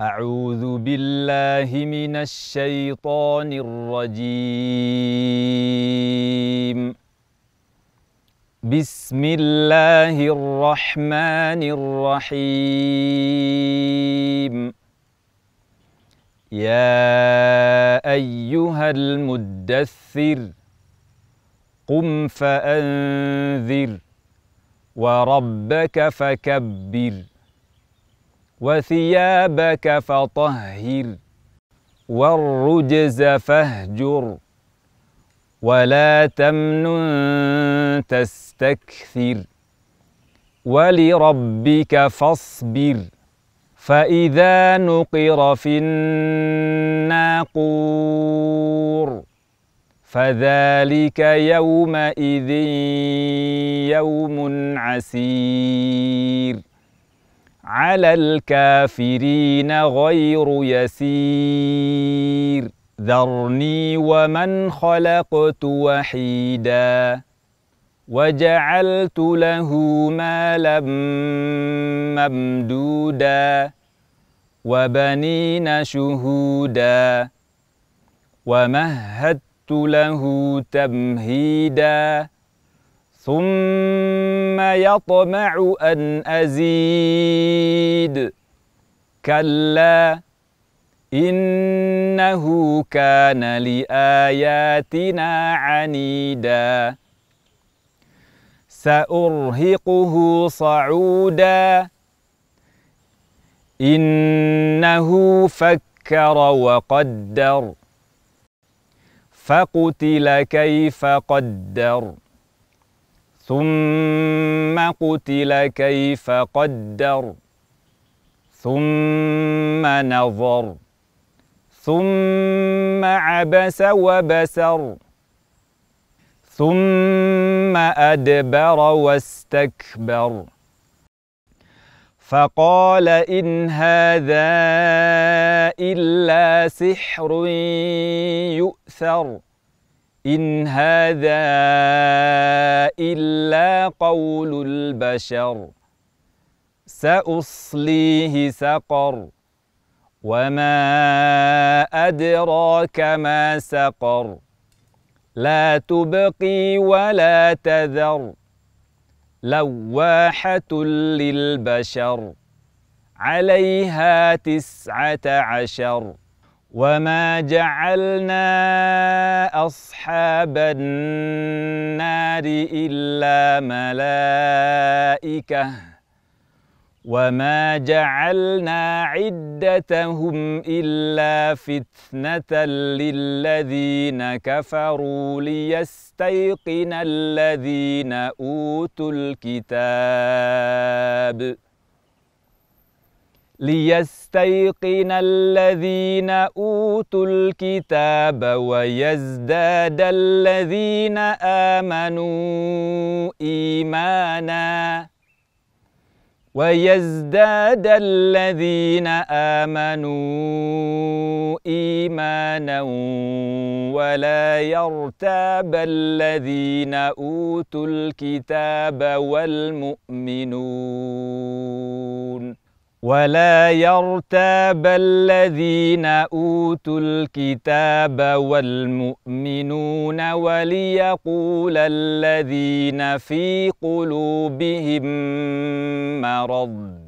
أعوذ بالله من الشيطان الرجيم. بسم الله الرحمن الرحيم. يا أيها المدثر قم فأنذر وربك فكبر. وثيابك فطهر والرجز فاهجر ولا تمنن تستكثر ولربك فاصبر فإذا نقر في الناقور فذلك يومئذ يوم عسير. على الكافرين غير يسير. ذرني ومن خلقت وحيدا وجعلت له مالا ممدودا وبنين شهودا ومهدت له تمهيدا ثم يطمع أن أزيد. كلا إنه كان لآياتنا عنيدا. سأرهقه صعودا. إنه فكر وقدر. فقتل كيف قدر. ثم قتل كيف قدر. ثم نظر. ثم عبس وبسر. ثم أدبر واستكبر. فقال إن هذا إلا سحر يؤثر. إن هذا إلا قول البشر سأصليه سقر وما أدراك ما سقر. لا تبقي ولا تذر لواحة للبشر عليها تسعة عشر. وما جعلنا أصحاب النار إلا ملائكة وما جعلنا عدتهم إلا فتنة للذين كفروا ليستيقن الذين أوتوا الكتاب ليستيقن الذين أوتوا الكتاب ويزداد الذين آمنوا إيمانا. ويزداد الذين آمنوا إيمانا ولا يرتاب الذين أوتوا الكتاب والمؤمنون. ولا يرتاب الذين اوتوا الكتاب والمؤمنون وليقول الذين في قلوبهم مرض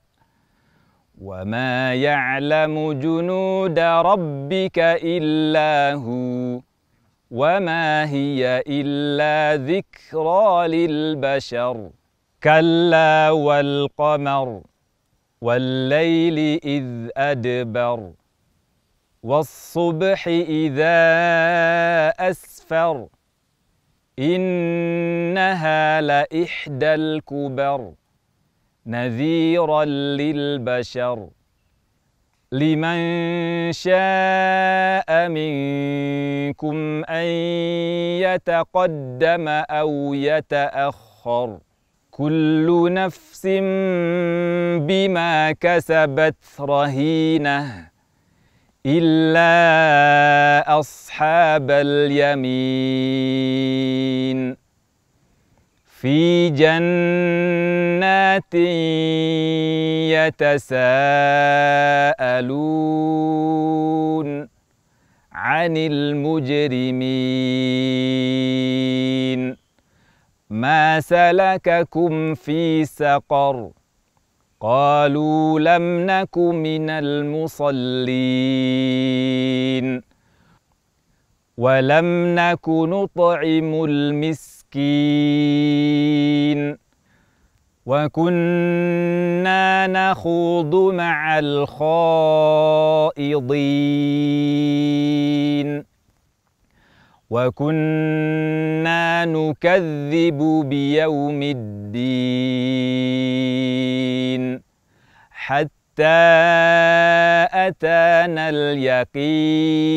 وما يعلم جنود ربك إلا هو وما هي إلا ذكرى للبشر كلا والقمر والليل إذ أدبر والصبح إذا أسفر إنها لإحدى الكبر نذيرا للبشر لمن شاء منكم أن يتقدم أو يتأخر كل نفس بما كسبت رهينة إلا أصحاب اليمين. في جنات يتساءلون عن المجرمين. ما سلككم في سقر؟ قالوا لم نك من المصلين. ولم نك نطعم المسكين وكنا نخوض مع الخائضين وكنا نكذب بيوم الدين حتى أتانا اليقين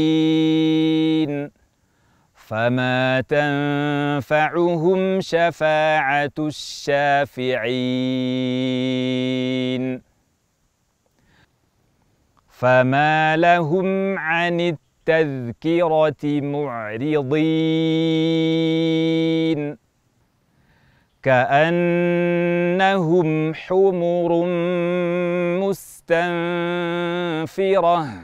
فما تنفعهم شفاعة الشافعين فما لهم عن التذكرة معرضين كأنهم حمر مستنفرة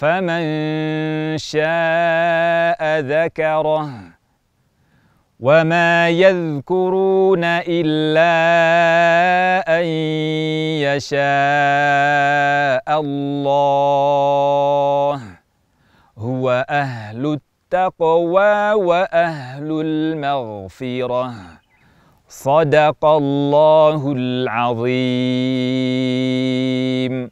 فمن شاء ذكره وما يذكرون إلا أن يشاء الله. هو أهل التقوى وأهل المغفرة. صدق الله العظيم.